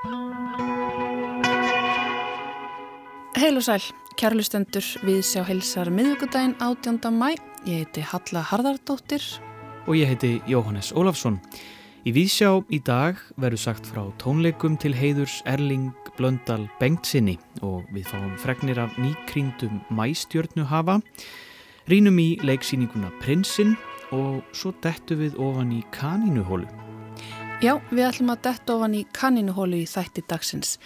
Heil og sæl, kærlustendur við sjá heilsar miðvíkudaginn 18. mæ. Ég heiti Halla Harðardóttir. Og ég heiti Jóhannes Ólafsson. Í Vísjá í dag verður sagt frá tónleikum til heiðurs Erling Blöndal Bengtsinni og við fáum fregnir af nýkringdum mæstjörnu hafa, rínum í leiksýninguna Prinsinn og svo dettu við ofan í kanínuhólu. Já, við ætlum að detta ofan í kanínuhólu í þætti dagsins.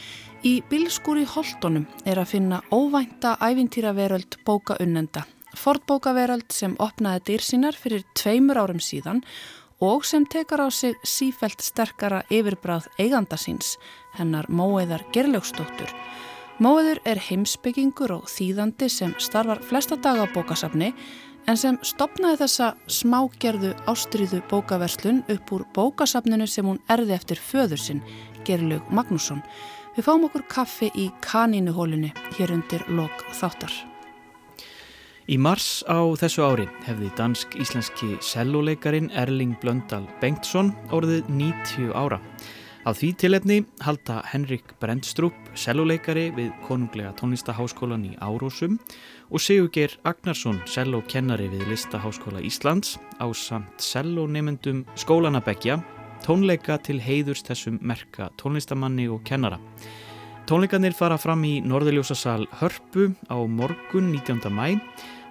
Í bilskúri Holtonum er að finna óvænta ævintýraveröld bókaunnenda. Fordbókaveröld sem opnaði dyr sínar fyrir tveimur árum síðan og sem tekar á sig sífelt sterkara yfirbráð eiganda síns, hennar Móeðar Gerljóksdóttur. Móeður er heimsbyggingur og þýðandi sem starfar flesta daga á bókasafni en sem stopnaði þessa smágerðu ástriðu bókaverslun upp úr bókasafninu sem hún erði eftir föður sinn, Gerljók Magnússon. Við fáum okkur kaffi í kanínuhólunni hér undir lok þáttar. Í mars á þessu ári hefði dansk-íslenski selluleikarin Erling Blöndal Bengtsson orðið 90 ára. Á því tilefni halda Henrik Brendstrup selluleikari við konunglega tónlistaháskólan í Árósum og Sigurger Agnarsson sellokennari við Listaháskóla Íslands á samt sellónemendum skólanabekja tónleika til heiðurs þessum merka tónlistamanni og kennara. Tónleikanir fara fram í Norðurljósasal Hörpu á morgun 19. mæ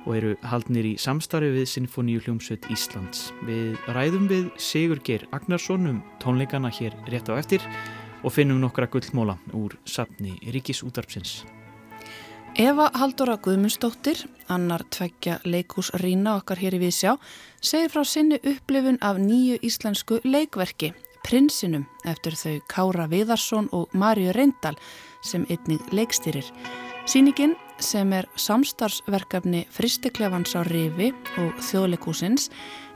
og eru haldnir í samstarfi við Sinfoníu hljómsveit Íslands. Við ræðum við Sigur Geir Agnarsson um tónleikana hér rétt á eftir og finnum nokkra gullmóla úr safni Ríkis útarpsins. Eva Haldóra Guðmundsdóttir, annar tveggja leikús Rína okkar hér í Vísjá, segir frá sinni upplifun af nýju íslensku leikverki, Prinsinum, eftir þau Kára Viðarsson og Marju Reyndal sem einnig leikstýrir. Sýningin, sem er samstarfsverkefni Fristiklefans á Rifi og Þjóðleikúsins,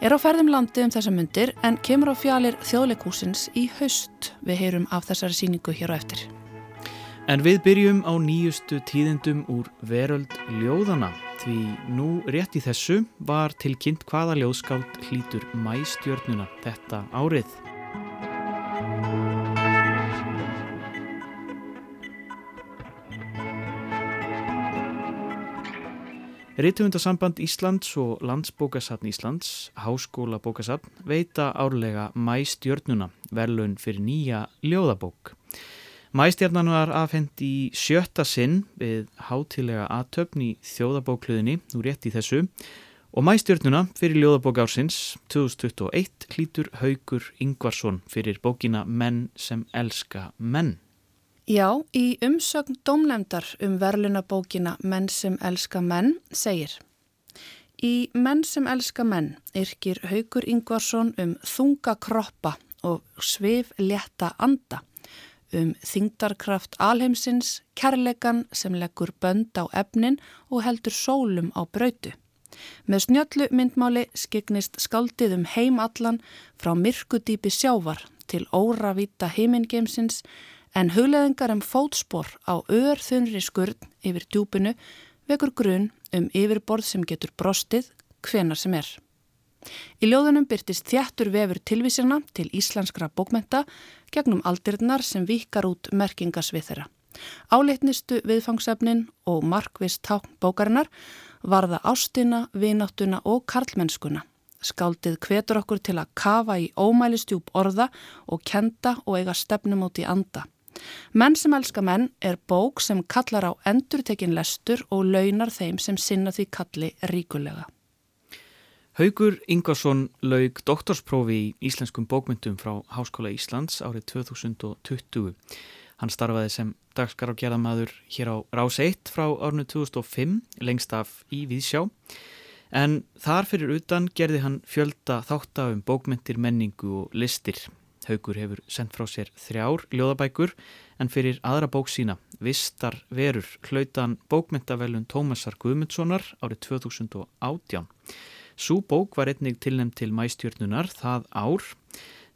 er á ferðum landi um þessa myndir en kemur á fjalir Þjóðleikúsins í haust. Við heyrum af þessari sýningu hér á eftir. En við byrjum á nýjustu tíðendum úr veröld ljóðana því nú rétt í þessu var tilkynnt hvaða ljóðskáld hlítur mæstjörnuna þetta árið. Ritthundasamband Íslands og Landsbókasafn Íslands, Háskóla bókasafn, veita árlega mæstjörnuna verðlun fyrir nýja ljóðabók. Mæstjarnan var afhengt í sjötta sinn við hátilega aðtöfn í þjóðabókluðinni, nú rétt í þessu, og mæstjörnuna fyrir ljóðabók ársins 2021 hlítur Haugur Ingvarsson fyrir bókina Menn sem elska menn. Já, í umsögn domlemdar um verlunabókina Menn sem elska menn segir Í Menn sem elska menn yrkir Haugur Ingvarsson um þunga kroppa og svif létta anda um þingdarkraft alheimsins, kærleikan sem leggur bönd á efnin og heldur sólum á brautu. Með snjöllu myndmáli skiknist skaldið um heimallan frá myrkudýpi sjávar til óravita heimingeimsins en hugleðingar um fótspor á öðrþunri skurð yfir djúpinu vekur grunn um yfirborð sem getur brostið hvenar sem er. Í ljóðunum byrtist þjættur vefur tilvísina til íslenskra bókmenta gegnum aldirnar sem vikar út merkingasvið þeirra. Áleitnistu viðfangsefnin og markvist tákn bókarinnar varða ástina, vináttuna og karlmennskuna. Skáldið hvetur okkur til að kafa í ómælistjúp orða og kenda og eiga stefnum út í anda. Menn sem elska menn er bók sem kallar á endurtekin lestur og launar þeim sem sinna því kalli ríkulega. Haugur Ingarsson laug doktorsprófi í Íslenskum bókmyndum frá Háskóla Íslands árið 2020. Hann starfaði sem dagskar á gerðamadur hér á Rás 1 frá árnu 2005, lengst af í Víðsjá. En þar fyrir utan gerði hann fjölda þátta um bókmyndir, menningu og listir. Haugur hefur sendt frá sér þrjár ljóðabækur en fyrir aðra bók sína, Vistar verur, hlautan bókmyndavelun Tómasar Guðmundssonar árið 2018. Sú bók var einnig tilnæmt til mæstjörnunar það ár.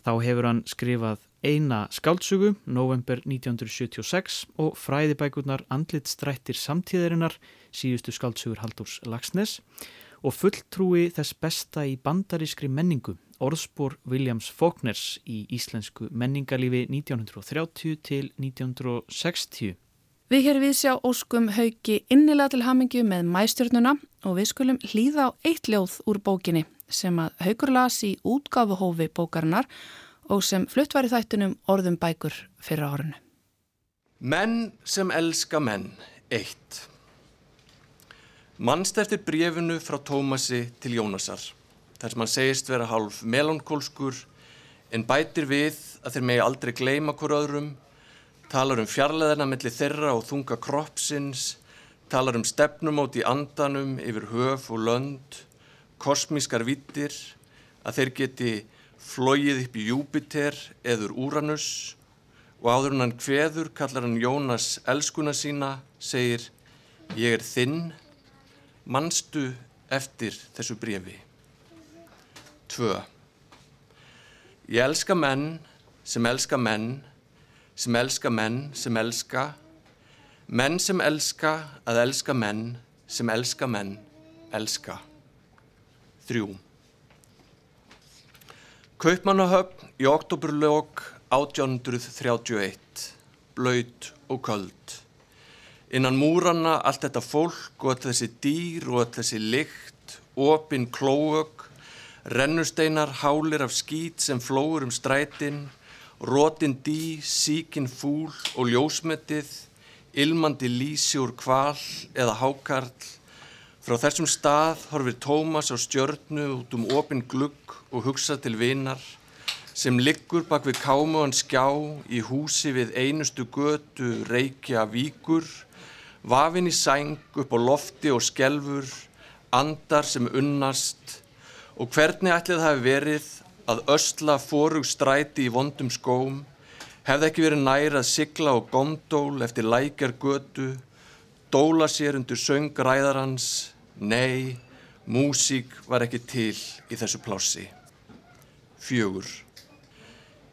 Þá hefur hann skrifað eina skáltsugu, november 1976 og fræðibækurnar Andlit strættir samtíðarinnar, síðustu skáltsugur Haldurs Lagsnes og fulltrúi þess besta í bandarískri menningu, orðspor Williams Faulkners í íslensku menningarlífi 1930 til 1960. Við hér við sjá óskum haugi innilega til hamingju með mæstjörnuna og við skulum hlýða á eitt ljóð úr bókinni sem að haugur las í útgáfuhófi bókarinnar og sem flutt var í þættunum orðum bækur fyrir árunnu. Menn sem elska menn, eitt. Mannst eftir brefinu frá Tómasi til Jónasar, þar sem hann segist vera hálf melankólskur en bætir við að þeir megi aldrei gleima hver öðrum talar um fjarlæðina melli þeirra og þunga kroppsins, talar um stefnumót í andanum yfir höf og lönd, kosmískar vittir, að þeir geti flóið upp í Júpiter eður Úranus og áður hann hveður kallar hann Jónas elskuna sína, segir ég er þinn, mannstu eftir þessu brefi. 2. Ég elska menn sem elska menn sem elska menn sem elska, menn sem elska að elska menn sem elska menn elska. Þrjú. Kaupmannahöfn í oktoberljók 1831, blöyt og köld. Innan múranna allt þetta fólk og þessi dýr og þessi lykt, opinn klóög, rennusteinar hálir af skít sem flóur um strætin, Rótin dí, síkin fúl og ljósmetið, ilmandi lísi úr kval eða hákarl. Frá þessum stað horfir Tómas á stjörnu út um opin glugg og hugsa til vinar sem liggur bak við kámuðan skjá í húsi við einustu götu reykja víkur, vafin í sæng upp á lofti og skelfur, andar sem unnast og hvernig ætlið það verið að ösla fórug stræti í vondum skóm, hefði ekki verið næra að sigla og gondól eftir lækjar götu, dóla sér undir söngræðarans, nei, músík var ekki til í þessu plássi. Fjögur.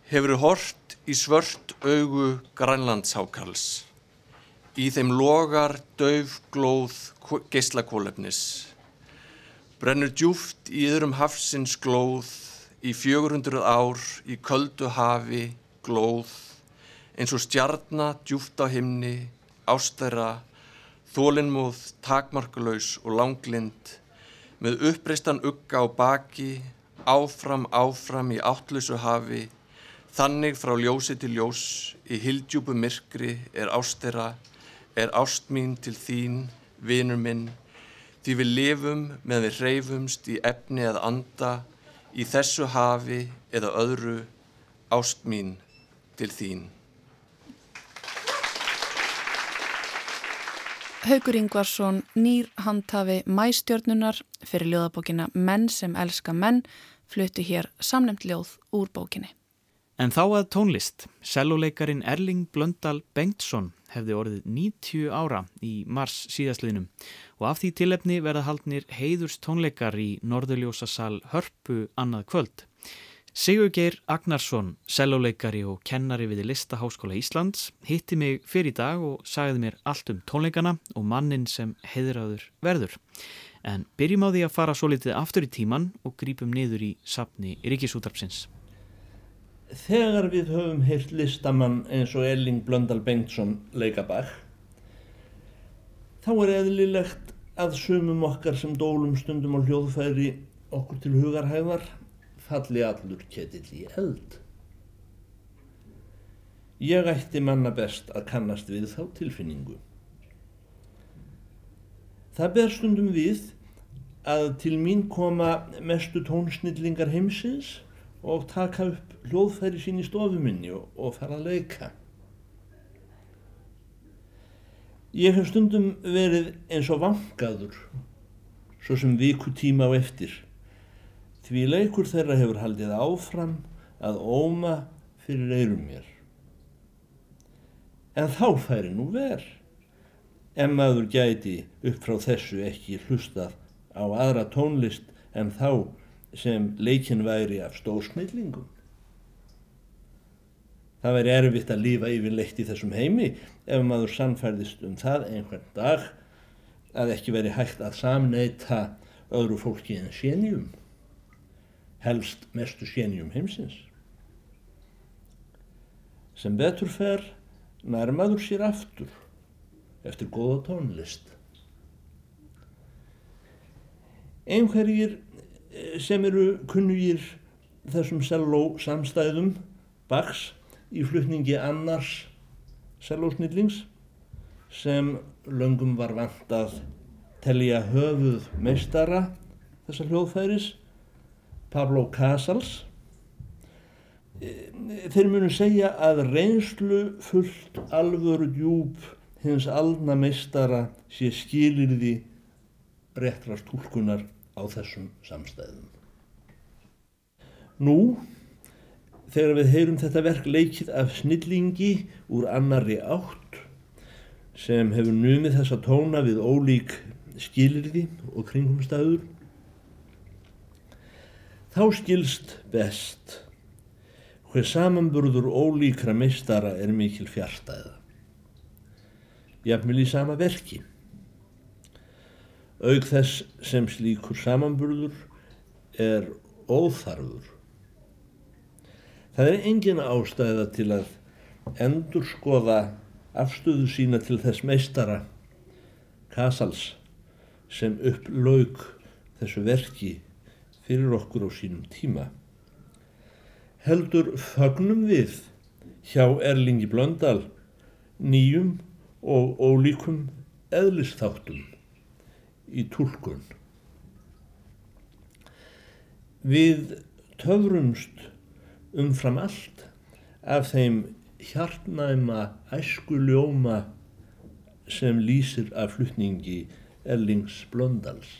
Hefur hort í svört augu grænlandshákals. Í þeim logar döf glóð geyslakólefnis. Brennur djúft í yðrum hafsins glóð í 400 ár í köldu hafi, glóð, eins og stjarnar djúft á himni, ástæra, þólinnmóð, takmarkulegs og langlind, með uppreistan ugga á baki, áfram, áfram í áttlösu hafi, þannig frá ljósi til ljós, í hildjúbu myrkri er ástæra, er ást mín til þín, vinur minn, því við lifum með við hreyfumst í efni eða anda, í þessu hafi eða öðru ást mín til þín. Haugur Ingvarsson, nýr handhafi mæstjörnunar fyrir ljóðabókina Menn sem elska menn, flutti hér samnemt ljóð úr bókinni. En þá að tónlist. Selvoleikarin Erling Blöndal Bengtsson hefði orðið 90 ára í mars síðastliðnum og af því tilefni verða haldnir heiðurs tónleikar í Norðurljósasal Hörpu annað kvöld. Sigurgeir Agnarsson, selvoleikari og kennari við Listaháskóla Íslands, hitti mig fyrir í dag og sagði mér allt um tónleikana og mannin sem heiðraður verður. En byrjum á því að fara svo litið aftur í tíman og grípum niður í sapni Ríkisútarpsins. Þegar við höfum heilt listamann eins og Elling Blöndal Bengtsson leikabæk, þá er eðlilegt að sumum okkar sem dólum stundum á hljóðfæri okkur til hugarhæðar falli allur ketill í eld. Ég ætti manna best að kannast við þá tilfinningu. Það ber stundum við að til mín koma mestu tónsnillingar heimsins og taka upp hljóðfæri sín í stofuminni og, og fara að leika. Ég hef stundum verið eins og vangaður, svo sem viku tíma á eftir, því leikur þeirra hefur haldið áfram að óma fyrir eirum mér. En þá færi nú verð, en maður gæti upp frá þessu ekki hlustað á aðra tónlist en þá sem leikin væri af stórsnillingum. Það væri erfitt að lífa yfirleitt í þessum heimi ef maður sannfærðist um það einhvern dag að ekki veri hægt að samneita öðru fólki en sénjum, helst mestu sénjum heimsins. Sem betur fer nærmaður sér aftur eftir góða tónlist. Einhverjir sem eru kunnugir þessum selló samstæðum Bachs í flutningi annars sellósnillings sem löngum var vant að telja höfuð meistara þessa hljóðfæris Pablo Casals. Þeir munu segja að reynslu fullt alvöru djúb hins alna meistara sé skilirði réttrast húlkunar á þessum samstæðum. Nú, þegar við heyrum þetta verk leikið af snillingi úr annari átt sem hefur numið þessa tóna við ólík skilirði og kringumstæður, þá skilst best hver samanburður ólíkra meistara er mikil fjartæða. Jafnvel í sama verki. Aug þess sem slíkur samanburður er óþarfur. Það er engin ástæða til að endur skoða afstöðu sína til þess meistara Kasals sem upplaug þessu verki fyrir okkur á sínum tíma heldur fagnum við hjá Erlingi Blöndal nýjum og ólíkum eðlistáttum í tólkun. Við töfrumst umfram allt af þeim hjartnæma æskuljóma sem lýsir af flutningi Erlings Blöndals.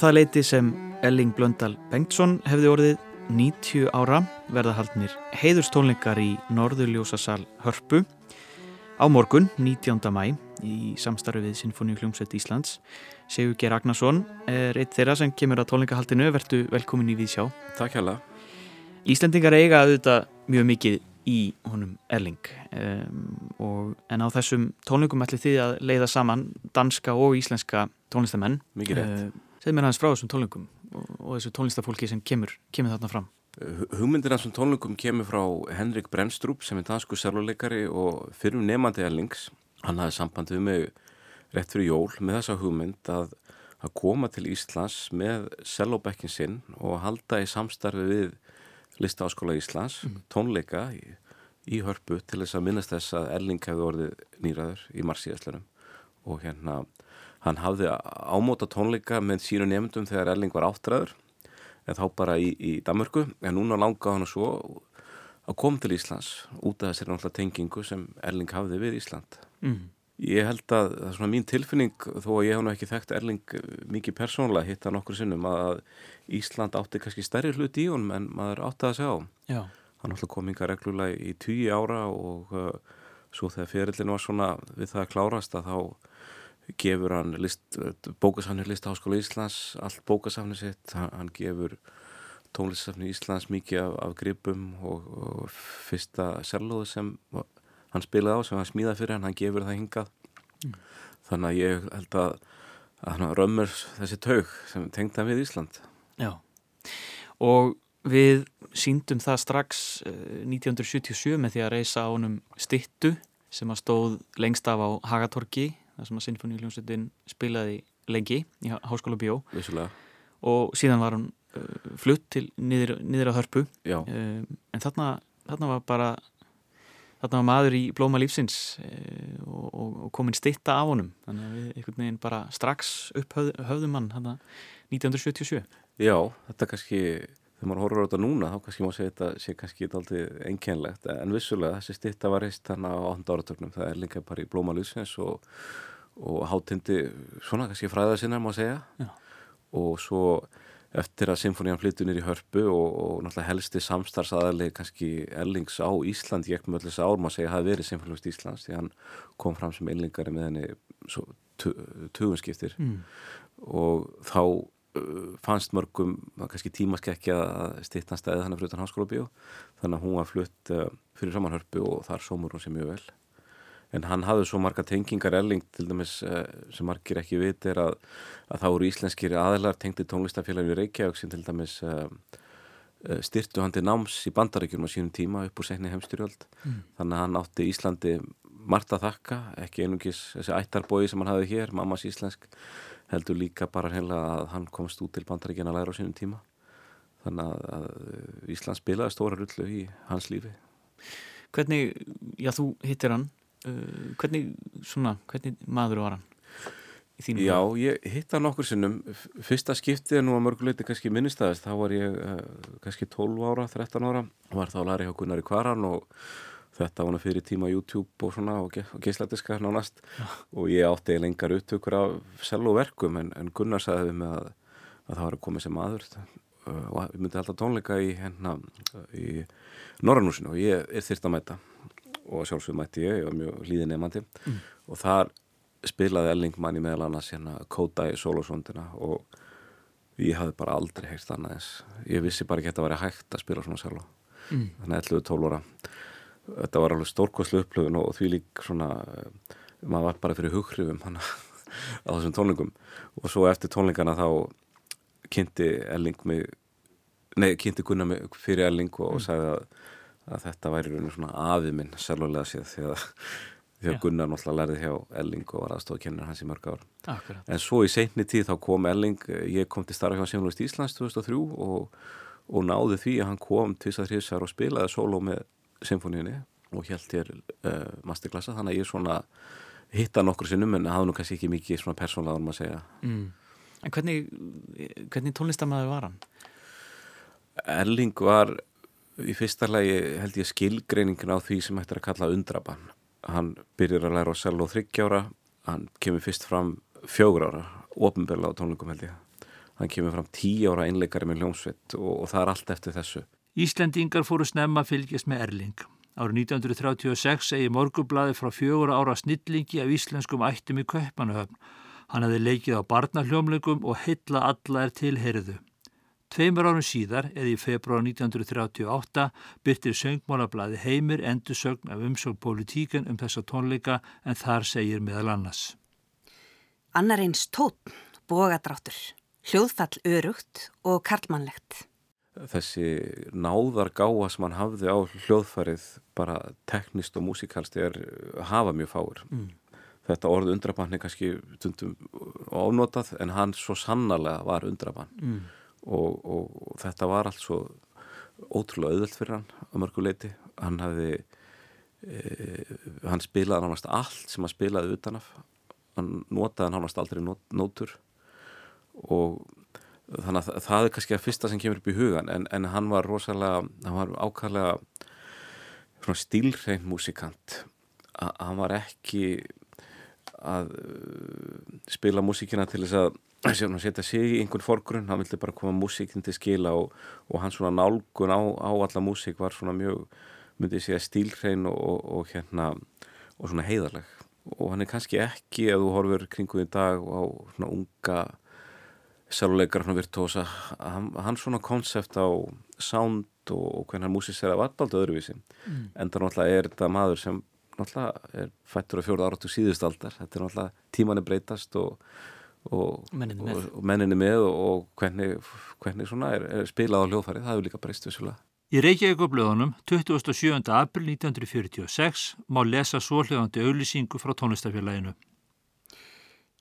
Það leiti sem Elling Blöndal Bengtsson hefði orðið 90 ára verða haldnir heiðurstónleikar í Norðurljósasal Hörpu á morgun 19. mæ í samstarfi við Sinfoníu hljómsveit Íslands. Sigur Ger Agnarsson er eitt þeirra sem kemur að tónleikahaldinu. Verðu velkomin í Vísjá Takk hjá Íslendingar eiga auðvitað mjög mikið í honum Erling um, og, en á þessum tónleikum ætli þið að leiða saman danska og íslenska tónlistamenn Mikið rétt. Uh, Segð mér hans frá þessum tónlingum og, og þessu tónlistafólki sem kemur, kemur þarna fram. Hugmyndir af þessum tónlingum kemur frá Henrik Brennstrup sem er dansku sérluleikari og fyrrum nefandi Erlings. Hann hafði samband við mig rétt fyrir jól með þessa hugmynd að, að koma til Íslands með sellobekkin sinn og halda í samstarfi við Listaáskóla Íslands, mm. tónleika í, í hörpu til þess að minnast þess að Erling hefði orðið nýraður í marsíðastlunum og hérna hann hafði ámóta tónleika með sínu nefndum þegar Erling var áttræður en þá bara í, í Damörku en núna langaði hann svo að koma til Íslands út af þessari náttúrulega tengingu sem Erling hafði við Ísland mm. ég held að það er svona mín tilfinning þó að ég hef nú ekki þekkt Erling mikið persónulega hitt að nokkur sinnum að Ísland átti kannski stærri hlut í honum en maður átti að segja á Já. hann náttúrulega kom yngar reglulega í tíu ára og uh, svo þegar fyrirlin var svona við það að klárast að þá gefur hann list, bókasafnir Listaháskóla Íslands allt bókasafnir sitt, hann, hann gefur tónlistafnir Íslands mikið af, af gripum og, og fyrsta sérlóðu sem hann spilaði á sem hann smíðaði fyrir hann, hann gefur það hingað. Mm. þannig að ég held að, að hann römmur þessi taug sem tengda við Ísland. Já, og við síndum það strax 1977 með því að reysa á honum stittu sem að stóð lengst af á Hagatorki þar sem að Sinfoníuljónsettin spilaði lengi í Háskóla Bjó Vissulega. og síðan var hann uh, flutt til niður, niður á hörpu. Um, en þarna, þarna var bara þarna var maður í blóma lífsins uh, og, og, og komin stitta af honum. Þannig að við einhvern veginn bara strax upphöð, höfðum hann þarna 1977 já, þetta kannski þegar maður horfður á þetta núna þá kannski má segja þetta sé kannski eitthvað einkennlegt en vissulega þessi stitta var reist þarna á 8. áratögnum það er líka bara í blóma lífsins og, og hátindi svona kannski fræða sinna má segja Já. og svo eftir að symfónían flyttunir í hörpu og, og náttúrulega helsti samstarfsaðali kannski Erlings á Ísland ég ekki með allir þess að ár maður segja að það hefði verið symfónlust Íslands því hann kom fram sem einlingari með henni tugunskiptir mm. og þá uh, fannst mörgum kannski tímaskekkja að stittan stæði þannig fyrir utan háskóla bíó þannig að hún var flutt uh, fyrir samanhörpu og þar sómur hún sér mjög vel en hann hafði svo marga tengingar Erling til dæmis uh, sem margir ekki vit er að, að það voru íslenskir aðilar tengdi tónlistafélagin í Reykjavík sem til dæmis uh, uh, styrtu hann til náms í bandaríkjum á sínum tíma upp úr segni heimstyrjöld Mm. þannig að hann átti Íslandi margt að þakka, ekki einungis þessi ættarbói sem hann hafði hér, mammas íslensk heldur líka bara heila að hann komst út til bandaríkjana læra á sínum tíma. Þannig að, að Ísland spilaði stóra rullu í hans lífi. Hvernig, já þú hittir hann uh, hvernig, svona, hvernig maður var hann í Já, ég hitt hann okkur sinnum. Fyrsta skiptið nú að mörguleiti kannski minnistæðist þá var ég uh, kannski 12 ára 13 ára, var þá læra hjá Gunnari Kvaran og þetta var nú fyrir tíma YouTube og svona og, ge og geisladiska nánast. Og ég átti lengar upptökur af selvoverkum en, en Gunnar sagði við mig að, að það var að koma sem maður. Uh, og við myndum alltaf tónleika í hérna í Norrannúsinu og ég er þyrst að mæta og sjálfsög mætti ég, ég var mjög hlýðin nefandi og þar spilaði Elling manni meðal annars hérna Kodai solosvondina og ég hafði bara aldrei heyrt annað eins. Ég vissi bara ekki að þetta væri hægt að spila svona solo Mm. þannig að 11-12 ára. Þetta var alveg stórkoslu upplöfun og því lík svona maður var bara fyrir hughrifum hana á þessum tónlingum og svo eftir tónlingana þá kynnti Elling mig nei, kynnti Gunnar mig fyrir Elling og, og sagði að, að þetta væri rauninu svona afið minn sérlulega séð því að, því að. Gunnar náttúrulega lærði hjá Elling og var aðstofkennir hans í mörg ár Akkurat En svo í seinni tíð þá kom Elling, ég kom til starfa hjá Sjónlust Íslands 2003 og, og náði því að hann kom tvisað þrjusar og spilaði sóló með symfóníunni og held hér uh, masterklassa þannig að ég svona hitta nokkur sinnum en hafði nú kannski ekki mikið svona persónlega um að segja. mm. En hvernig, hvernig tónlistamæður var hann? Erling var í fyrsta lagi held ég skilgreiningin á því sem hættir að kalla undrabann. Hann byrjar að læra á sel og þryggjára, hann kemur fyrst fram fjögur ára, ofinbegla á tónlingum held ég. Hann kemur fram tíu ára einleikari með hljómsveit og, og það er allt eftir þessu. Íslendingar fóru snemma fylgjast með Erling. Árið 1936 segi morgublaði frá fjögur ára snillingi af íslenskum ættum í Kaupanahöfn. Hann hefði leikið á barnahljómleikum og heilla alla er tilheriðu. Tveimur árum síðar, eða í februar 1938, byrtir söngmálablaði heimir endursögn af umsögn politíkan um þessa tónleika en þar segir meðal annars. Annar eins tótn, bogadráttur, hljóðfall örugt og karlmannlegt. þessi náðargáa sem hann hafði á hljóðfærið bara teknist og músikalst er hafa mjög fáir Mm. þetta orð undrabann er kannski tundum ánotað en hann svo sannarlega var undrabann Mm. Og, og, þetta var allt svo ótrúlega auðvöld fyrir hann á mörgu leiti hann hafði e, hann spilaði nánast allt sem hann spilaði utanaf hann notaði nánast aldrei nót, nótur. Og þannig að það er kannski að fyrsta sem kemur upp í hugan en, en hann var rosalega hann var svona stílrein músikant. Hann var ekki að uh, spila músíkina til þess að setja sig í einhvern forgrunn. Hann vildi bara koma músíkin til skila og, og hann svona nálgun á, á alla músík var svona mjög, myndi ég segja stílrein og, og, og hérna og svona heiðarleg. Og hann er kannski ekki ef þú horfur kringu í dag á svona unga sæluleikar svona virtuosa hann, hann svona konsept á sound og, hvernig hann músisera var alltaf öðruvísi. Mm. enda náttúrulega er þetta maður sem náttúrulega er fættur á fjóruð áratu síðustaldar þetta er náttúrulega tímanni breytast og, og menninni með og, og, menninni með og hvernig, hvernig svona er, er spilað á hljóðfærið, það hefur líka breyst vissulega. Í Reykjavíkublöðunum 27. april 1946 má lesa svohljóðandi auðlýsingu frá tónlistafélaginu.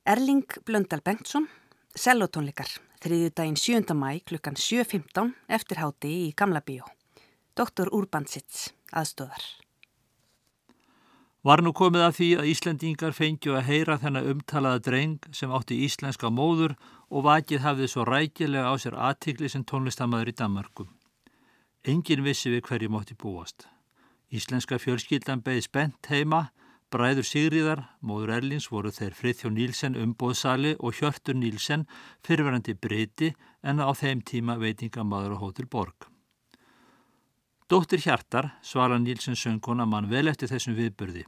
Erling Blöndal Bengtsson, sellotónleikar, þriðju daginn 7. mæ klukkan 7.15 eftir háti í Gamla bíó. Doktor Urbansits, aðstóðar. Var nú komið að því að Íslandingar fengju að heyra þennan umtalaða dreng sem átti íslenska móður og vakið hafði svo rækilega á sér aðtikli sem tónlistamæður í Danmarkum. Engin vissi við hverju mótti búast. Íslenska fjölskyldan beði spennt heima, bræður Sigriðar, móður Erlins voru þeir Frithjó Nílsen umbóðsali og Hjörtur Nílsen fyrirverandi breyti en á þeim tíma veitingamaður á Hótel Borg. Dóttir Hjartar, Svala Nílsson söngkona, mann vel eftir þessum viðbörði.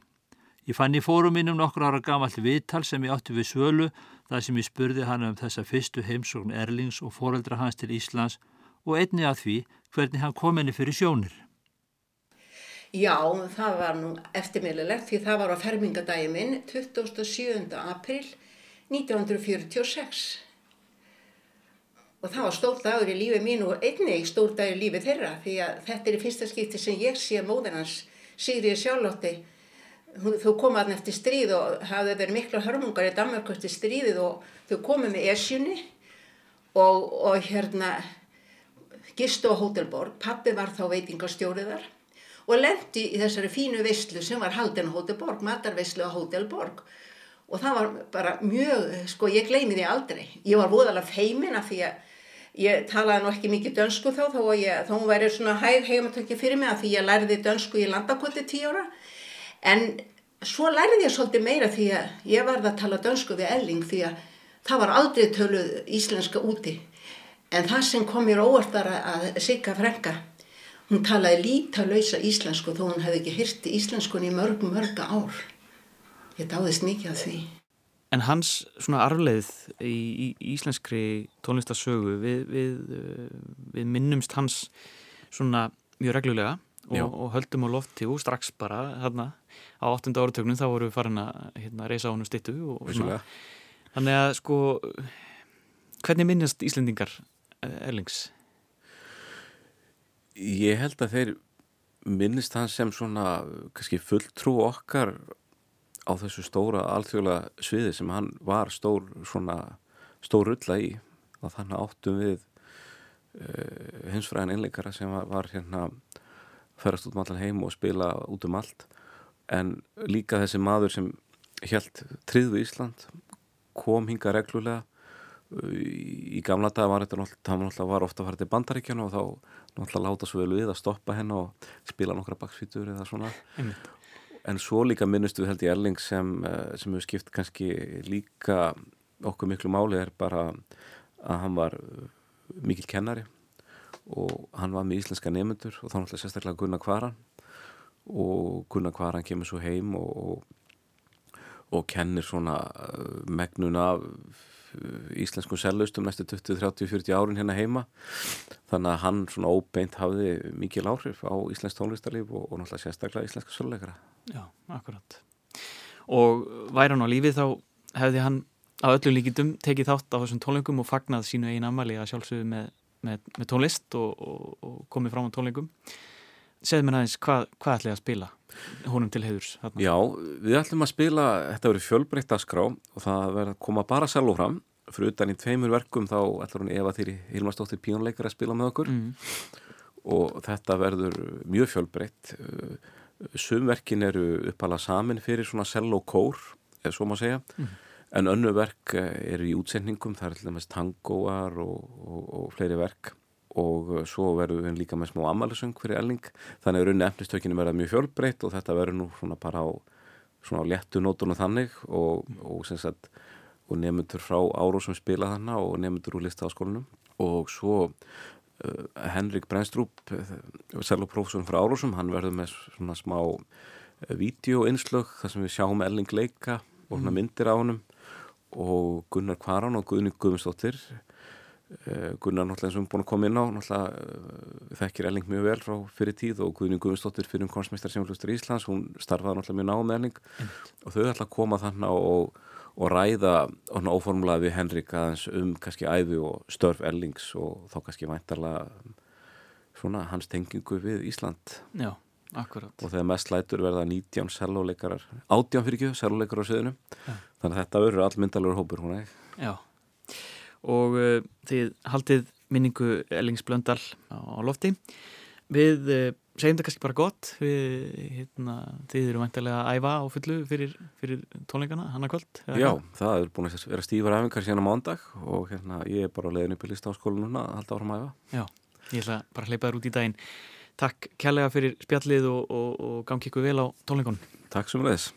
Ég fann í fóruminum nokkur ára gamalt viðtal sem ég átti við svölu þar sem ég spurði hann um þessa fyrstu heimsókn Erlings og foreldra hans til Íslands og einni að því hvernig hann kom henni fyrir sjónir. Já, það var nú eftirmiðlilegt því það var á fermingadagi minn 27. april 1946 og það var stór dagur í lífi mín og einnig stór dagur í lífi þeirra því að þetta er í fyrsta skipti sem ég sé móðin hans Sigriði Sjálflótti þú komaðan eftir stríð og hafði verið mikla hörmungar í Danmark eftir stríðið og þau komið með esjunni og, og hérna gistu á Hótelborg pappi var þá veitingastjóriðar og lendi í þessari fínu veistlu sem var haldin Hótelborg matarveistlu á Hótelborg og það var bara mjög, sko ég gleymi því aldrei. Ég var voðalega feimin af því að Ég talaði nú ekki mikið dönsku þá, þá, ég, þá hún væri svona hæg heimatökki fyrir mig að því ég læriði dönsku í landakoti tíu ára. En svo læriði ég svolítið meira því að ég varði að tala dönsku við Elling því að það var aldrei töluð íslenska úti. En það sem kom mér óvart var að Sigga Frenka, hún talaði lítalauðsa íslensku þó hún hefði ekki hyrti íslenskun í mörg, mörga ár. Ég dáðist mikið af því. En hans svona arfleið í, í íslenskri tónlistasögu við, við, eh, við minnumst hans svona mjög reglulega og, og höldum á lofti og strax bara hérna á 8. áratögnum þá vorum við farin að hérna, reysa á húnum stittu og, og svona. Þannig að sko hvernig minnast Íslendingar eh, Erlings? Ég held að þeir minnist hans sem svona kannski fulltrú okkar á þessu stóra alþjóðlega sviði sem hann var stór svona stór rulla í. Og þannig áttum við uh, eh, hinsfræðin einleikara sem var, var hérna ferast út um allan heim og spila út um allt. En líka þessi maður sem helt triðu Ísland kom hinga reglulega. Í gamla dag var þetta náttúrulega var ofta að fara til bandaríkjana og þá náttúrulega láta svo vel við að stoppa henn og spila nokkra baksvítur eða svona. Einmitt en svo líka minnustu held ég Erling sem, eh, sem hefur skipt kannski líka okkur miklu máli er bara að hann var eh, mikil kennari og hann var með íslenska nefnendur og þá náttúrulega sérstaklega Gunnar Kvaran og Gunnar Kvaran kemur svo heim og, og, og kennir svona eh, megnun af íslenskum seljaustum næstu 20, 30, 40 árin hérna heima. Þannig að hann svona óbeint hafði mikil áhrif á íslensk tónlistarlíf og, og náttúrulega sérstaklega íslenska sölleikara Já, akkurat. Og væri hann á lífið þá hefði hann að öllu líkitum tekið þátt á þessum tónleikum og fagnað sínu einn amali að sjálfsögðu með, með, með tónlist og, og, og komið fram á tónleikum segð mér aðeins hvað, hvað ætlaði að spila honum til heiðurs? Þarna? Já, við ætlum að spila, þetta verið fjölbreytt að skrá og það verið að koma bara selvo fram fyrir utan í tveimur verkum þá ætlur hún Eva Þýri Hilmarsdóttir píónleikar að spila með okkur mm. og þetta verður mjög fjölbreytt sumverkin eru uppala samin fyrir svona sell og kór eða svo má segja mm. en önnu verk eru í útsendingum það er til dæmis tangoar og, og, og fleiri verk og uh, svo verður við líka með smá amalisöng fyrir elling. Þannig að raunni efnistökinu verða mjög fjölbreytt og þetta verður nú svona bara á svona á léttu nótunum þannig og, og sem sagt og nefndur frá Áró sem spila þannig og nefndur úr listafaskólinum og svo uh, Henrik Brennstrúp uh, seloprófsson frá Árósum, hann verður með svona smá vídeoinslög þar sem við sjáum Elling leika og svona mm. myndir á honum. Og Gunnar Kvaran og Guðni Guðmundsdóttir Eh, Gunnar náttúrulega við erum búin að koma inn á náttúrulega uh, þekkir Elling mjög vel frá fyrir tíð og Guðni Guðmundsdóttir fyrir um konstmestar Sjónflustur Íslands, hún starfaði náttúrulega mjög náðu með Elling mm. og þau ætla að koma þannig og, og ræða óformulega við Henrik aðeins um kannski æfi og störf Ellings og þá kannski væntarlega svona hans tengingu við Ísland. Já, akkurat. Og þegar mest lætur verða 19 selvoleikarar, 18 fyrir ekki selvoleikarar á söðunum, þannig að þetta verður allmyndalur hópur hún og uh, þið haldið minningu Ellingsblöndal á, á lofti. Við uh, segjum þetta kannski bara gott. Við, hérna, þið eru vantilega að æfa á fullu fyrir, fyrir tónleikana, hann að kvöld Já, það er búin að vera stífur æfingar síðan á mándag og hérna, ég er bara leðin upp í listáskólu núna að halda áfram að æfa. Já, ég ætla bara að hleypa þér út í daginn. Takk kærlega fyrir spjallið og, og, og gangi ykkur vel á tónleikonum Takk sem leðis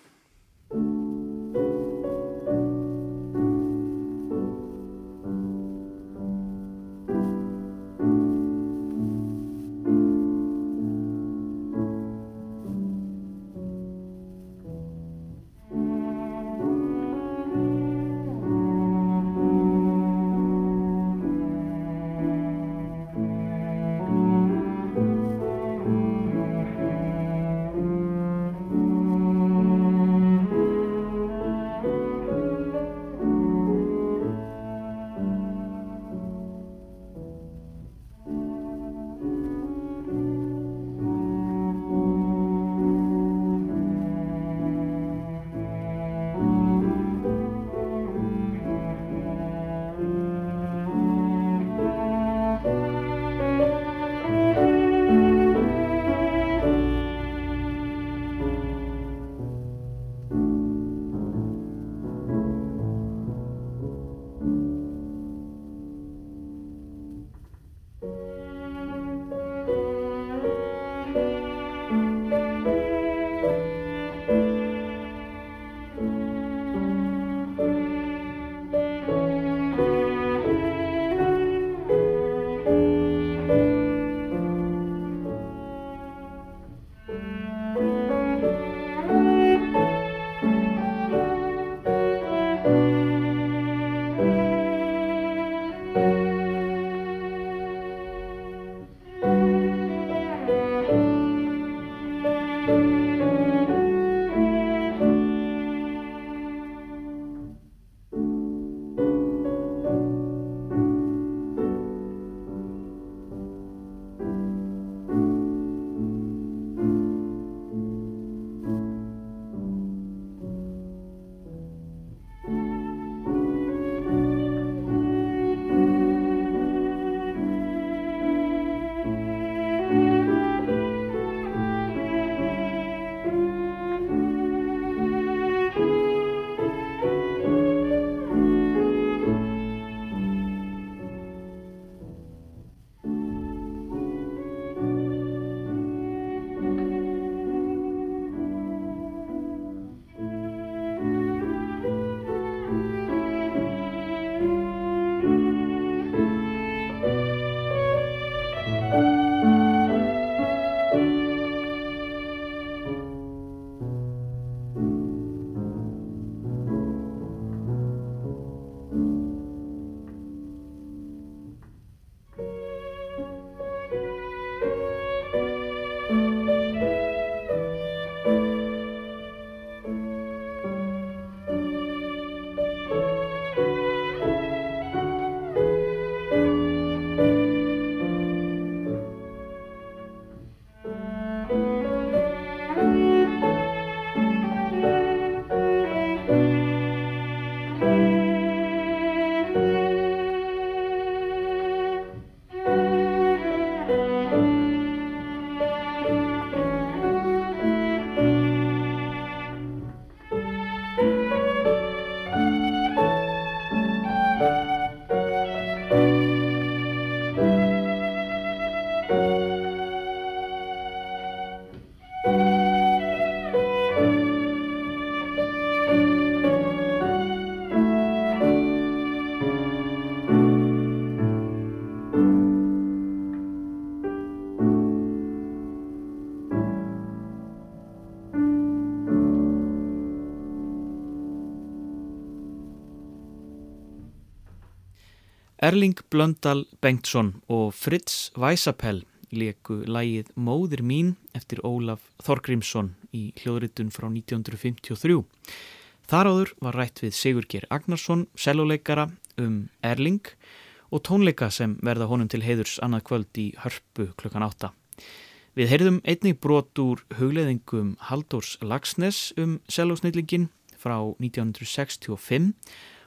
Erling Blöndal Bengtsson og Fritz Weisapell leku lægið Móðir mín eftir Ólaf Þorgrímsson í hljóðritun frá 1953. Þar áður var rætt við Sigurger Agnarsson, seljuleikara um Erling og tónleika sem verða honum til heiðurs annað kvöld í hörpu klukkan átta. Við heyrðum einnig brot úr hugleðingum Haldórs Lagsnes um seljósnýllingin frá 1965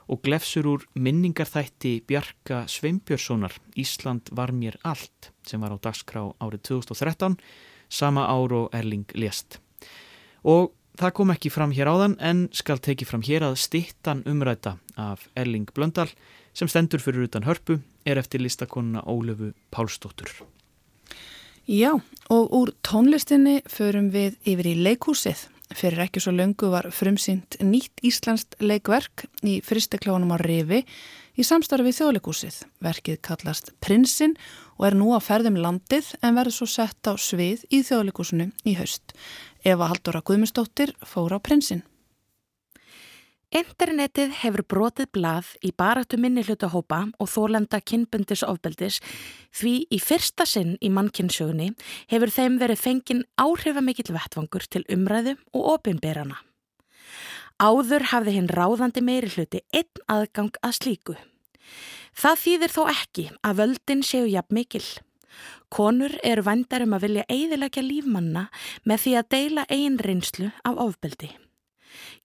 og glefsur úr minningarþætti Bjarka Sveimbjörnssonar Ísland var mér allt sem var á dagskrá árið 2013 sama ár og Erling lést. Og það kom ekki fram hér áðan en skal teki fram hér að stittan umræta af Erling Blöndal sem stendur fyrir utan hörpu er eftir listakonuna Ólöfu Pálsdóttur. Já, og úr tónlistinni förum við yfir í leikúsið Fyrir ekki svo löngu var frumsýnt nýtt Íslandst leikverk í fristekljónum á Rifi í samstarfi þjóðleikúsið. Verkið kallast Prinsinn og er nú á ferðum landið en verður svo sett á svið í þjóðleikúsinu í haust. Eva Haldóra Guðmustóttir fór á Prinsinn. Internetið hefur brotið blað í baratu minni hlutahópa og þólenda kynbundis ofbeldis því í fyrsta sinn í mannkynsjögunni hefur þeim verið fengin áhrifamikill vettvangur til umræðu og opinberana. Áður hafði hinn ráðandi meiri hluti einn aðgang að slíku. Það þýðir þó ekki að völdin séu jafn mikil. Konur eru vandarum að vilja eidilegja lífmanna með því að deila einn reynslu af ofbeldi.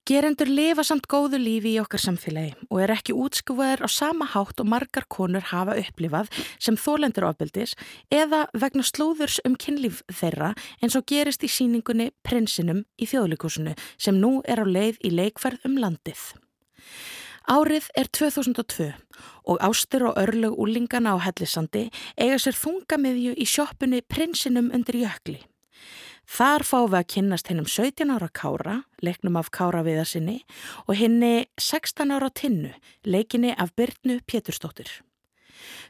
Gerendur lifa samt góðu lífi í okkar samfélagi og er ekki útskufaður á sama hátt og margar konur hafa upplifað sem þólendur ofbildis eða vegna slóðurs um kynlíf þeirra eins og gerist í síningunni Prinsinum í þjóðlíkusinu sem nú er á leið í leikferð um landið. Árið er 2002 og ástur og örlög úlingana á Hellisandi eiga sér þungamiðju í sjóppunni Prinsinum undir jökli. Þar fáum við að kynnast hennum 17 ára Kára, leiknum af Kára viðarsinni og henni 16 ára Tinnu, leikinni af Byrnu Péturstóttir.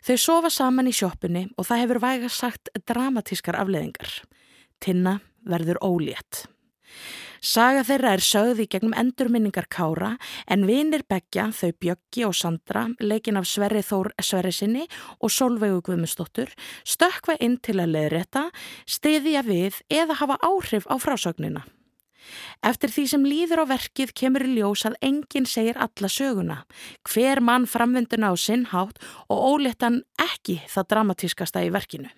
Þau sofa saman í sjóppunni og það hefur vægast sagt dramatískar afleðingar. Tinna verður ólétt. Saga þeirra er sögði gegnum endurminningar Kára en vinir begja þau Bjöggi og Sandra, leikin af Sverri Þór Sverri sinni og Solveigu Guðmustóttur, stökva inn til að leðrætta, stiðja við eða hafa áhrif á frásögnina. Eftir því sem líður á verkið kemur í ljós að enginn segir alla söguna, hver mann framvenduna á sinnhátt og óléttan ekki það dramatískasta í verkinu.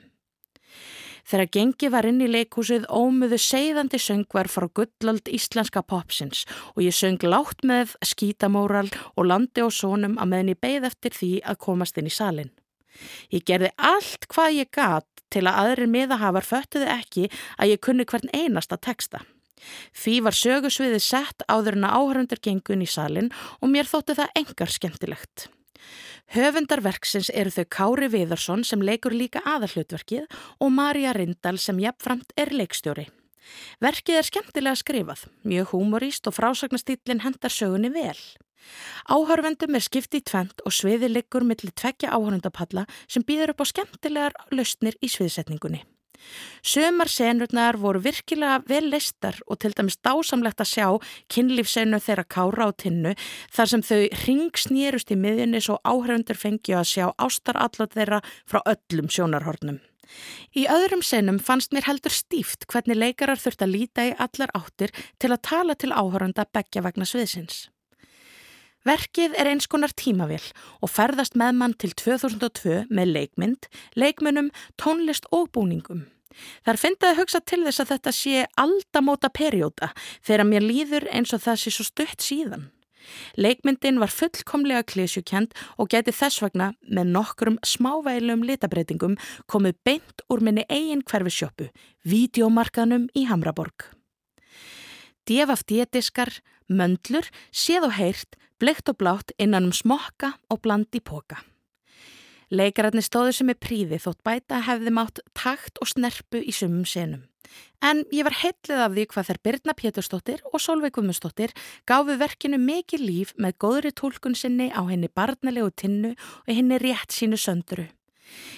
Þegar gengi var inn í leikúsið ómuðu seiðandi söngvar frá gullald íslenska popsins og ég söng látt með skítamóral og landi og sónum að meðin ég beigð eftir því að komast inn í salin. Ég gerði allt hvað ég gat til að aðrir miðahafar föttuði ekki að ég kunni hvern einasta texta. Því var sögusviði sett áður en að áhörundur gengun í salin og mér þótti það engar skemmtilegt. Höfundarverksins eru þau Kári Viðarsson sem leikur líka aðallutverkið og Marja Rindal sem jafnframt er leikstjóri. Verkið er skemmtilega skrifað, mjög humoríst og frásagnastýtlinn hendar sögunni vel. Áhörvendum er skiptið í tvent og sviði liggur millir tveggja áhörvendapalla sem býður upp á skemmtilegar lausnir í sviðsetningunni. Sömar senurnar voru virkilega vel listar og til dæmis dásamlegt að sjá kynlífsenu þeirra kára á tinnu þar sem þau ringsnýrust í miðjunni svo áhraundur fengju að sjá ástarallat þeirra frá öllum sjónarhornum. Í öðrum senum fannst mér heldur stíft hvernig leikarar þurft að líta í allar áttir til að tala til áhörunda begja vegna sviðsins. Verkið er eins konar tímavill og ferðast með mann til 2002 með leikmynd, leikmunum, tónlist og búningum. Þar fintaði hugsa til þess að þetta sé aldamóta perjóta þegar mér líður eins og það sé svo stutt síðan. Leikmyndin var fullkomlega klísjukend og geti þess vegna með nokkrum smávælum litabreitingum komið beint úr minni eigin hverfisjöpu, videomarkaðnum í Hamraborg. Djefafdíetiskar, möndlur, séð og heyrt, bleikt og blátt innan um smokka og blandi póka. Leikararnir stóðu sem er príði þótt bæta hefði mátt takt og snerpu í sumum senum. En ég var heitlið af því hvað þær Birna Péturstóttir og Solveig Gummustóttir gáfi verkinu mikið líf með góðri tólkun sinni á henni barnalegu tinnu og henni rétt sínu söndru.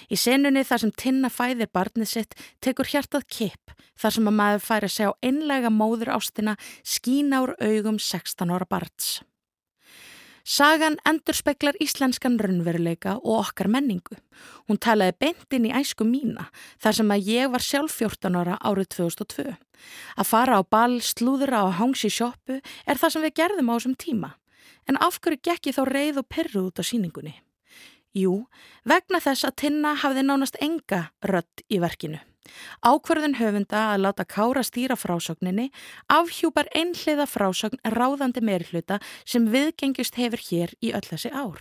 Í senunni þar sem tinna fæðir barnið sitt tekur hjartað kipp þar sem að maður færi að segja einlega móður ástina skína úr augum 16 ára barns. Sagan endur speklar íslenskan raunveruleika og okkar menningu. Hún talaði beintinn í æsku mína þar sem að ég var sjálf 14 ára árið 2002. Að fara á ball, slúðra og hangsi sjoppu er það sem við gerðum á þessum tíma. En af hverju gekk ég þá reið og perruð út á síningunni? Jú, vegna þess að Tinna hafði nánast enga rött í verkinu. Ákverðin höfunda að láta kára stýra frásögninni afhjúpar einhliða frásögn ráðandi meirhluta sem viðgengist hefur hér í öll þessi ár.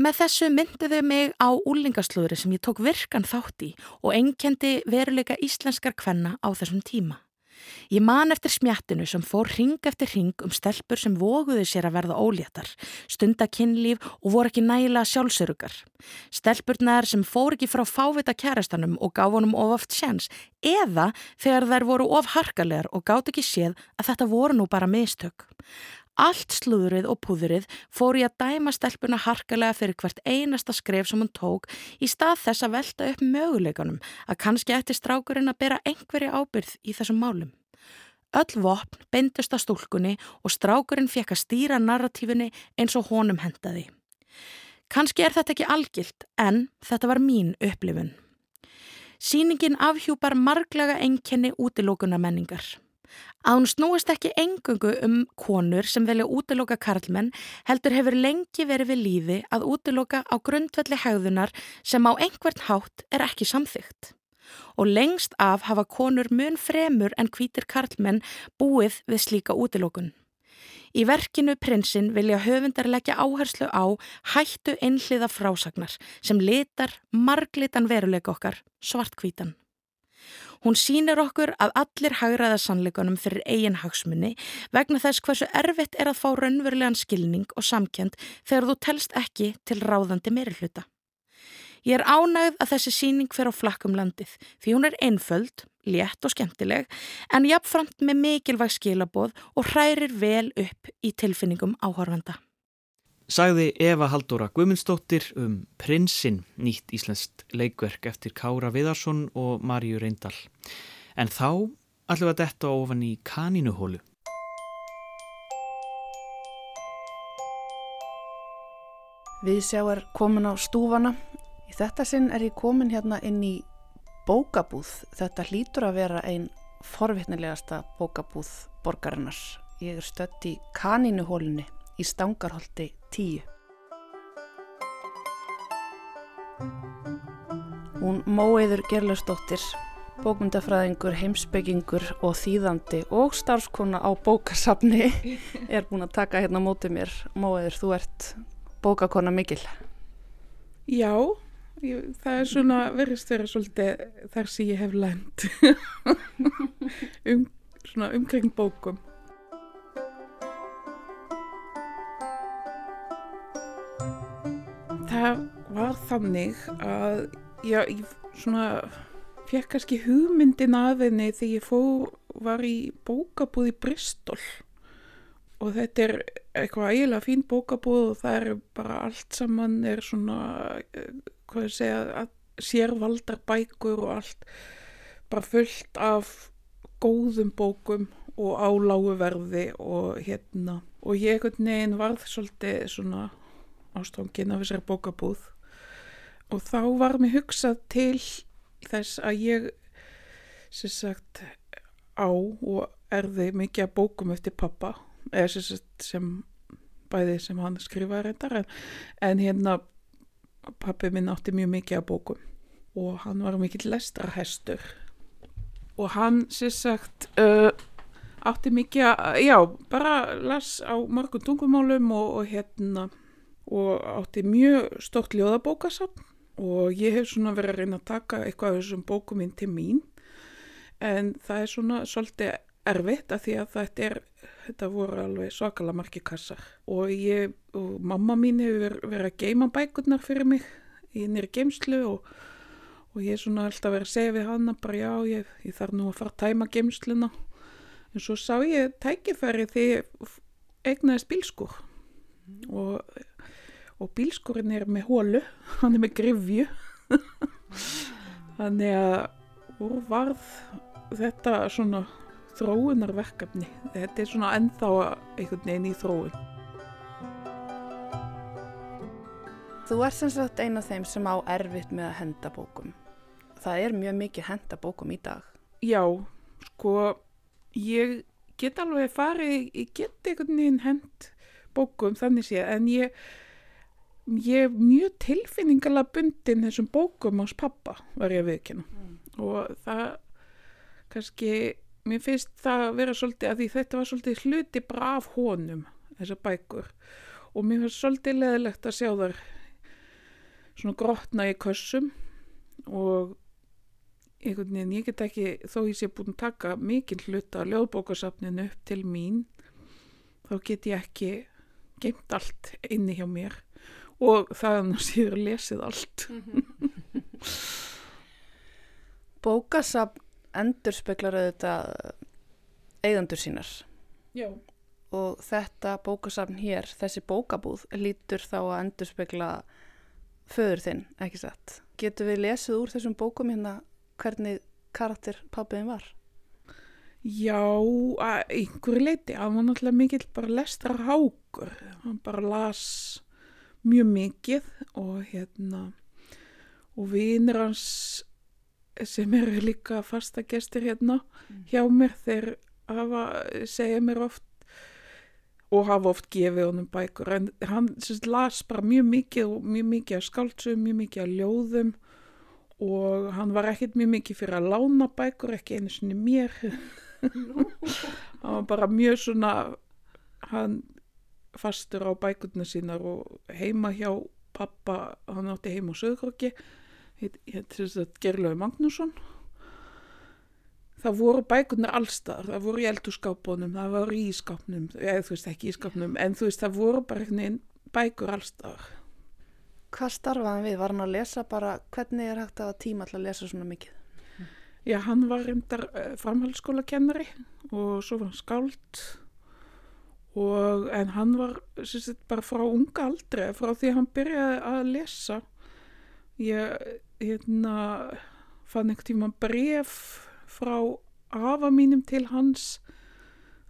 Með þessu myndiðu mig á úlingaslúðri sem ég tók virkan þátt í og enkendi veruleika íslenskar kvenna á þessum tíma. Ég man eftir smjattinu sem fór ring eftir ring um stelpur sem voguðu sér að verða óléttar, stunda kynlíf og voru ekki nægilega sjálfsörugar. Stelpurnar sem fór ekki frá fávita kærastanum og gaf honum of oft sjans eða þegar þær voru of harkalegar og gátt ekki séð að þetta voru nú bara mistök. Allt slúðrið og púðrið fór ég að dæma stelpuna harkalega fyrir hvert einasta skref sem hún tók í stað þess að velta upp möguleikunum að kannski eftir strákurinn að bera einhverja ábyrð í þessum málum. Öll vopn beindust að stúlkunni og strákurinn fekk að stýra narratífinni eins og honum hendaði. Kannski er þetta ekki algilt en þetta var mín upplifun. Sýningin afhjúpar marglaga enkenni útilókuna menningar. Að hún snúist ekki engungu um konur sem velja útiloka karlmenn heldur hefur lengi verið við líði að útiloka á grundvelli hegðunar sem á einhvern hátt er ekki samþygt. Og lengst af hafa konur mun fremur en hvítir karlmenn búið við slíka útilokun. Í verkinu Prinsinn vilja höfundar leggja áherslu á hættu einhliða frásagnar sem litar marglitan veruleika okkar svartkvítan. Hún sínir okkur að allir hagraða sannleikunum fyrir eigin hagsmunni vegna þess hversu erfitt er að fá raunverulegan skilning og samkjönd þegar þú telst ekki til ráðandi meirihluta. Ég er ánægð að þessi síning fer á flakkum landið því hún er einföld, létt og skemmtileg en jafnframt með mikilvæg skilaboð og hrærir vel upp í tilfinningum áhorfanda sagði Eva Haldóra Guðmundsdóttir um Prinsinn, nýtt íslenskt leikverk eftir Kára Viðarsson og Marju Reyndal. En þá ætlum við að detta ofan í kanínuhólu. Við sjáum komin á stúfana. Þetta sinn er ég komin hérna inn í bókabúð. Þetta hlýtur að vera einn forvittnilegasta bókabúð borgarinnar. Ég er stött í kanínuhólunni í Stangarholti 10. Hún Móiður Gerlastóttir, bókmyndafræðingur, heimsbyggingur og þýðandi og starfskona á bókasafni er búin að taka hérna mótið mér. Móiður, þú ert bókakona mikil. Já, ég, það er svona verist verið svolítið þar sem ég hef lend um, umkring bókum. það var þannig að já, ég svona fekk kannski hugmyndin af henni þegar ég fó, var í bókabúð í Bristol og þetta er eitthvað eiginlega fín bókabúð og það er bara allt saman er svona, hvað ég segja, sérvaldar bækur og allt bara fullt af góðum bókum og áláguverði og hérna. Og ég ekkert neginn varð svolítið svona ástofngin af þessari bókabúð. Og þá var mér hugsað til þess að ég sem sagt á og erði mikið að bókum eftir pappa sem, sem bæði sem hann skrifaði reyndar en, hérna pappi minn átti mjög mikið að bókum og hann var mikill lestrarhestur. Og hann sem sagt uh, átti mikið að, já, bara las á margum tungumálum og, og hérna og átti mjög stort ljóðabókasafn. Og ég hef svona verið að reyna að taka eitthvað af þessum bókum inn til mín. En það er svona svolítið erfitt að því að þetta er þetta voru alveg svakalega margi kassar. Og ég og mamma mín hefur verið að geima bækurnar fyrir mig í nýri geimslu og, og ég er svona alltaf verið að segja við hana bara já ég, ég þarf nú að fara að tæma geimsluna en svo sá ég tækifæri því eignaðist bílskur og og bílskurinn er með hólu, hann er með grifju þannig að úr varð þetta svona þróunarverkefni þetta er svona ennþá einhvern veginn í þróun Þú ert sem sagt eina af þeim sem á erfitt með að henda bókum. Það er mjög mikið henda bókum í dag. Já, sko, ég get alveg farið, ég get einhvern veginn hend bókum þannig séð, en ég, ég er mjög tilfinningalega bundin þessum bókum ás pappa, var ég að viðkynna. Mm. Og það, kannski, mér finnst það að vera svolítið, að því þetta var svolítið hluti bara af honum, þessar bækur. Og mér finnst svolítið leðilegt að sjá þar svona grotna í kössum og einhvern veginn, ég get ekki, þó ég sé búin að taka mikið hluta ljóðbókarsafninu upp til mín, þá get ég ekki geimt allt inni hjá mér og það er nú síður lesið allt. Bókasafn endur speklar auðvitað eigðandur sínar. Já. Og þetta bókasafn hér, þessi bókabúð, lítur þá að endur spekla föður þinn, ekki satt. Getur við lesið úr þessum bókum hérna hvernig karakter pabbiðin var? Já, að einhverju leiti. Það var náttúrulega mikill bara lestra hákur. Hann bara las mjög mikið og hérna og vinir hans sem eru líka fasta gestur hérna mm. hjá mér. Þeir hafa, segja mér oft og hafa oft gefið honum bækur. En hann sérst, las bara mjög mikið og mjög mikið að skáltsum, mjög mikið að ljóðum. Og hann var ekkert mjög mikið fyrir að lána bækur, ekki einu sinni mér. Hann var bara mjög svona hann fastur á bækurna sínar og heima hjá pappa, hann átti heima á Söðgróki hér Gerlaug Magnússon það voru bækunar allstar, það voru í eldurskapunum, það voru í ískapnum, eða þú veist ekki í ískapnum, en þú veist það voru bara einhvern bækur allstar. Hvað starfaði við? Var hann að lesa bara, hvernig er hægt að tíma alltaf að lesa svona mikið? Já, hann var reyndar uh, framhaldsskóla kennari og svo var hann skáld og en hann var sagt, bara frá unga aldrei, frá því að hann byrjaði að lesa. Ég hérna, fann einhvern tíma bref frá afa mínum til hans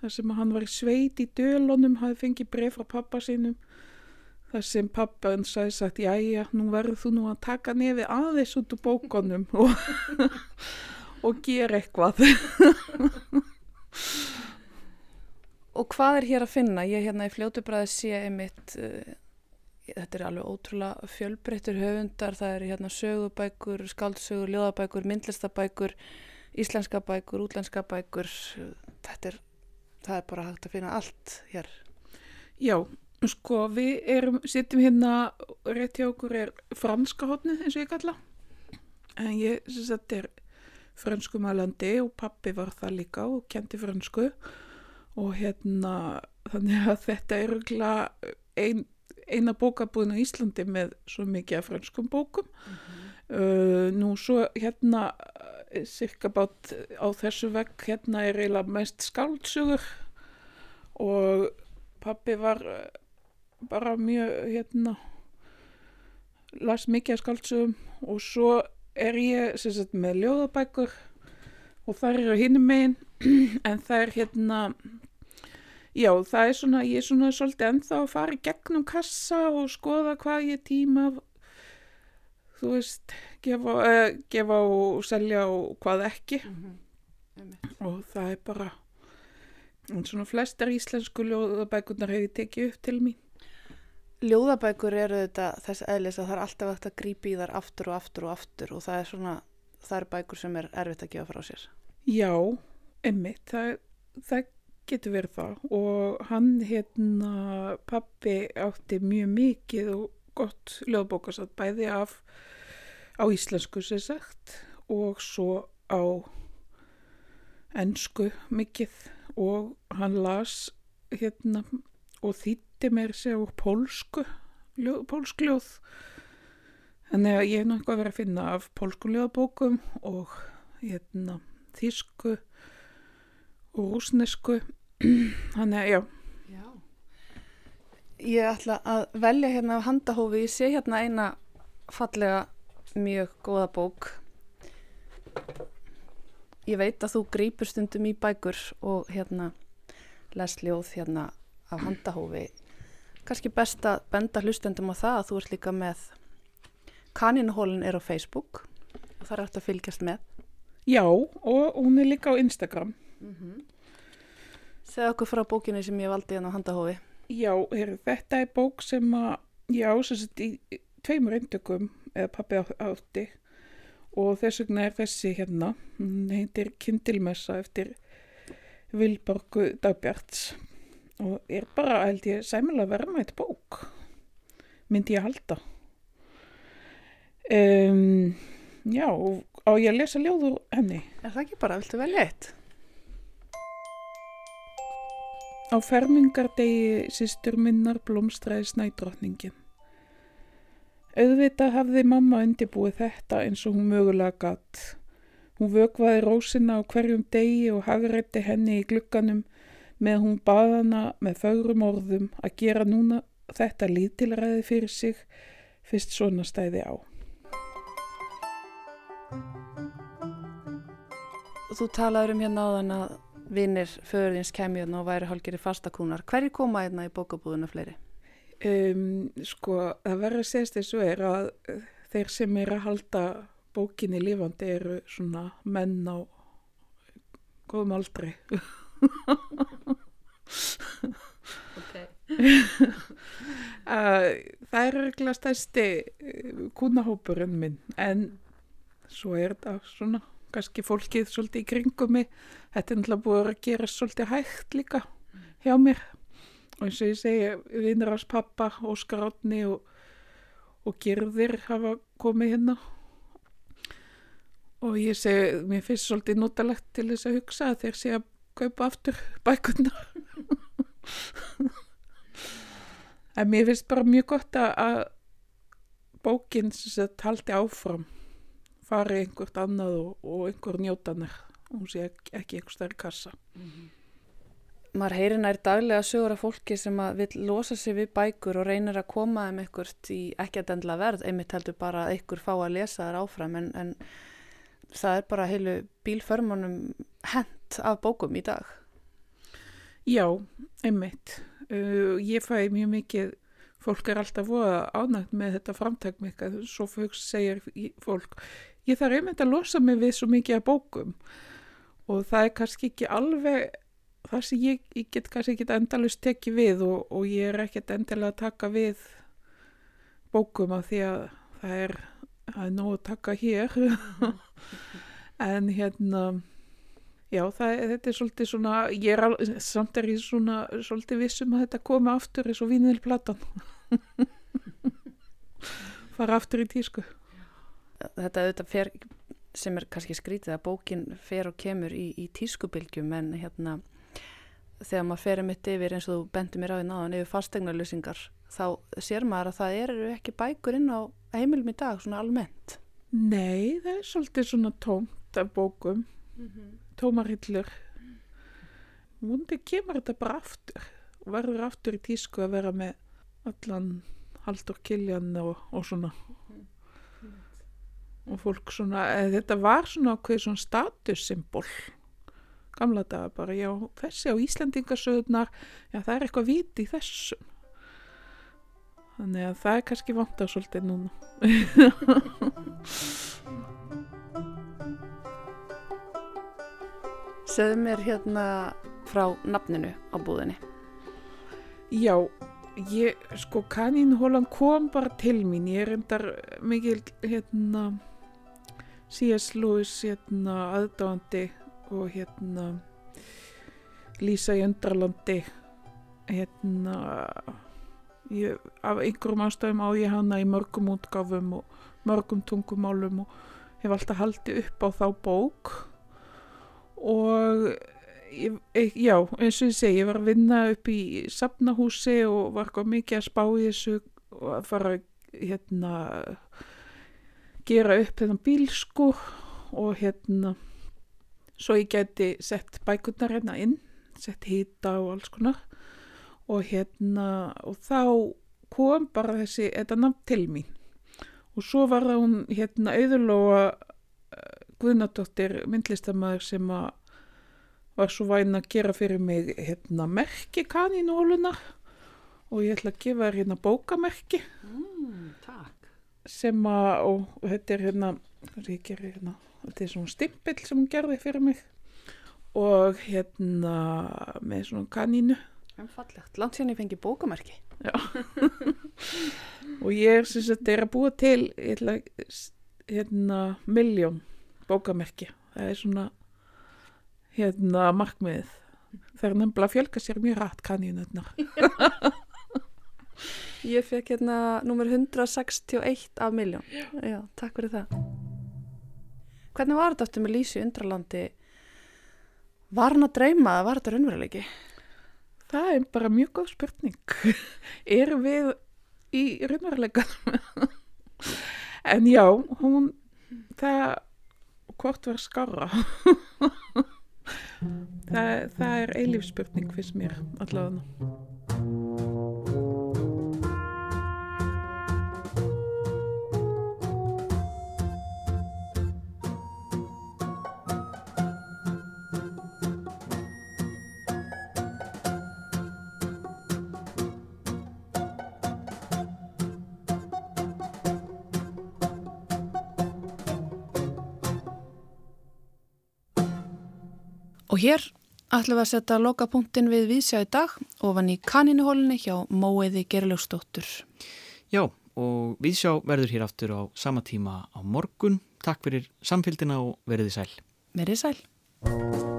þar sem hann var í sveit í dölunum, hafði fengið bref frá pappa sínum þar sem pappa hann sagði sagt, já já, nú verður þú nú að taka nefi aðeins út úr bókonum og, og gera eitthvað Og hvað er hér að finna? Ég hérna í fljótubræði sé einmitt uh, þetta er alveg ótrúlega fjölbreyttur höfundar, það er hérna sögubækur, skaldsögur, ljóðabækur, myndlistabækur íslenska bækur, útlenska bækur. Þetta er, það er bara hægt að finna allt hér. Já, sko við erum sittum hérna, rétt hjá okkur er franska hotnið eins og ég kalla. En ég syns að þetta er franskumælandi og pappi var það líka og kendi fransku og hérna þannig að þetta er ein, eina bókabúðin á Íslandi með svo mikið af franskum bókum mm -hmm. uh, nú svo hérna cirka bát á þessu vegg hérna er eiginlega mest skáltsugur og pappi var eh, bara mjög hérna las mikið af skáltsugum og svo er ég sagt, með ljóðabækur og það eru hinnum megin en það er hérna já það er svona ég er svona svolítið ennþá að fara í gegnum kassa og skoða hvað ég tíma þú veist, gefa, uh, gefa og selja og hvað ekki. Mm -hmm. og það er bara svona flestar íslensku ljóðabækunar hefur tekið upp til mín. Ljóðabækur eru þetta þess aðlis að það er alltaf eftir að grípi í þar aftur og aftur og aftur og það er svona, það er bækur sem er erfitt að gefa frá sér. Já, emmitt, það, það getur verið það. Og hann hérna pappi átti mjög mikið og gott ljóðbókasat bæði af á íslensku sér sagt og svo á ennsku mikið. Og hann las hérna og þýtti mér sér úr pólsku ljóð, pólskljóð þannig að ég hef náttúrulega verið að finna af pólskuljóðabókum og hérna þísku og rúsnesku þannig að já Já Ég ætla að velja hérna af handahófi, ég sé hérna eina fallega mjög góða bók ég veit að þú grýpur stundum í bækur og hérna les ljóð hérna af handahófi kannski best að benda hlustendum á það að þú ert líka með Kaninhólinn er á Facebook og það er hægt að fylgjast með. Já, og hún er líka á Instagram. Mm -hmm. Segð okkur frá bókinni sem ég valdi hérna á handahófi. Já, er, þetta er bók sem að, já, sem sagt í tveimur eindökum eða pappi átti og þess vegna er þessi hérna, hún heitir Kindilmessa eftir Vilborgu Dagbjarts og er bara, held ég, sæmulega verðmætt bók, myndi ég halda. Um, já, og á ég að lesa ljóður henni. Er það ekki bara, viltu velja eitt? Á fermingardegi sýstur minnar blómstræði snædrottningin. Auðvitað hafði mamma undirbúið þetta eins og hún mögulega gatt. Hún vögvaði rósina á hverjum degi og hagrætti henni í glugganum með hún baðana með fögrum orðum að gera núna þetta lítilræði fyrir sig fyrst svona stæði á. Þú talaður um hérna áðan að vinnir föðurins kemjörn hérna og væri hálgeri fastakúnar. Hverju koma hérna í bókabúðuna fleiri? Um, sko, það verður að segja þessu er að þeir sem er að halda bókinni lífandi eru svona menn á góðum aldrei. okay. það er regla stæsti kúnahópurinn minn en svo er þetta svona kannski fólkið svolítið í kringum mig. Þetta er náttúrulega búið að gera svolítið hægt líka hjá mér. Og eins og ég segi vinnur ás pappa, Óskar Átni og, og Gerðir hafa komið hérna. Og ég segi mér finnst svolítið notalegt til þess að hugsa að þeir sé að kaupa aftur bækuna en mér finnst bara mjög gott að bókinn sem þetta haldi áfram fari einhvert annað og, og einhver njótanir og hún sé ekki, ekki einhver stærri kassa. Mm -hmm. Maður heyrir nær daglega sögur af fólki sem vil losa sig við bækur og reynir að koma um einhvert í ekki að dendla verð, einmitt heldur bara að einhver fá að lesa þar áfram en, en það er bara heilu bílförmónum hent af bókum í dag. Já, einmitt. Uh, ég fæ mjög mikið fólk er alltaf voða ánægt með þetta framtækmikað, svo fyrst segir fólk ég þarf einmitt að losa mig við svo mikið af bókum. Og það er kannski ekki alveg það sem ég, ég get kannski ekki endalust tekið við og, og ég er ekkert endilega að taka við bókum af því að það er, það er nóg að taka hér. En hérna já það, þetta er svolítið svona ég er al, samt er ég svona svolítið vissum að þetta komi aftur eins og vinilplatan fara aftur í tísku þetta auðvitað fer sem er kannski skrítið að bókin fer og kemur í, í tískubilgjum en hérna þegar maður ferir mitt yfir eins og þú bendur mér á í náðan yfir fastegnarlusingar þá sér maður að það eru ekki bækur inn á heimilum í dag svona almennt. Nei, það er svolítið svona tómt af bókum. Mm -hmm. tómarillur múndi kemur þetta bara aftur. Og verður aftur í tísku að vera með allan haldur kiljan og, og svona og fólk svona, þetta var svona okkur svona statussymbol. Gamla daga bara, já, þessi á Íslandingasöðunar, já, það er eitthvað viti í þessum þannig að það er kannski vant á svolítið núna. Segðu mér hérna frá nafninu á búðinni. Já, ég, sko, kaninhólan kom bara til mín, ég er endar mikil, hérna C.S. Lewis hérna aðdáðandi og hérna Lísa í undralandi hérna ég, af einhverjum ástæðum á ég hana í mörgum útgáfum og mörgum tungumálum og hef alltaf haldið upp á þá bók og ég, já, eins og ég segi, ég var að vinna upp í sapnahúsi og var ekki mikið að spá í þessu og að fara hérna gera upp þennan bílsku og hérna svo ég geti sett bækurnar hérna inn sett hýta og alls konar. Og hérna og þá kom bara þessi þetta nafn til mín. Og svo var það hún hérna auðurlóa uh, Guðnardóttir myndlistamæður sem að var svo væn að gera fyrir mig hérna merki kanínóluna. Og ég ætla að gefa þér hérna bókamerki. Mm. Sem að, og, þetta er hérna, er gerir hérna, þetta er svona stimpill sem hún gerði fyrir mig og hérna með svona kanínu. Fallegt. Langt síðan ég fengi bókamerki. og ég er sem sagt er að búa til ég ætla, hérna miljón bókamerki. Það er svona hérna markmiðið. Það er nefnilega að fjölga sér mjög rætt kanínutnar Ég fekk hérna nummer 161 af miljón. Já, takk fyrir það. Hvernig var þetta aftur með Lísi undralandi? Var hann að dreyma eða var þetta raunveruleiki? það er bara mjög góð spurning erum við í raunveruleikanum en já hún það hvort var skarra það, það er eilífspurning fyrst mér allavega Og hér ætlum við að setja lokapunktin við vísja í dag ofan í kanínuhólinni hjá Móiði Gerljósdóttur. Já, og við sjá verður hér aftur á sama tíma á morgun. Takk fyrir samfélgina og veriði sæl. Verið sæl.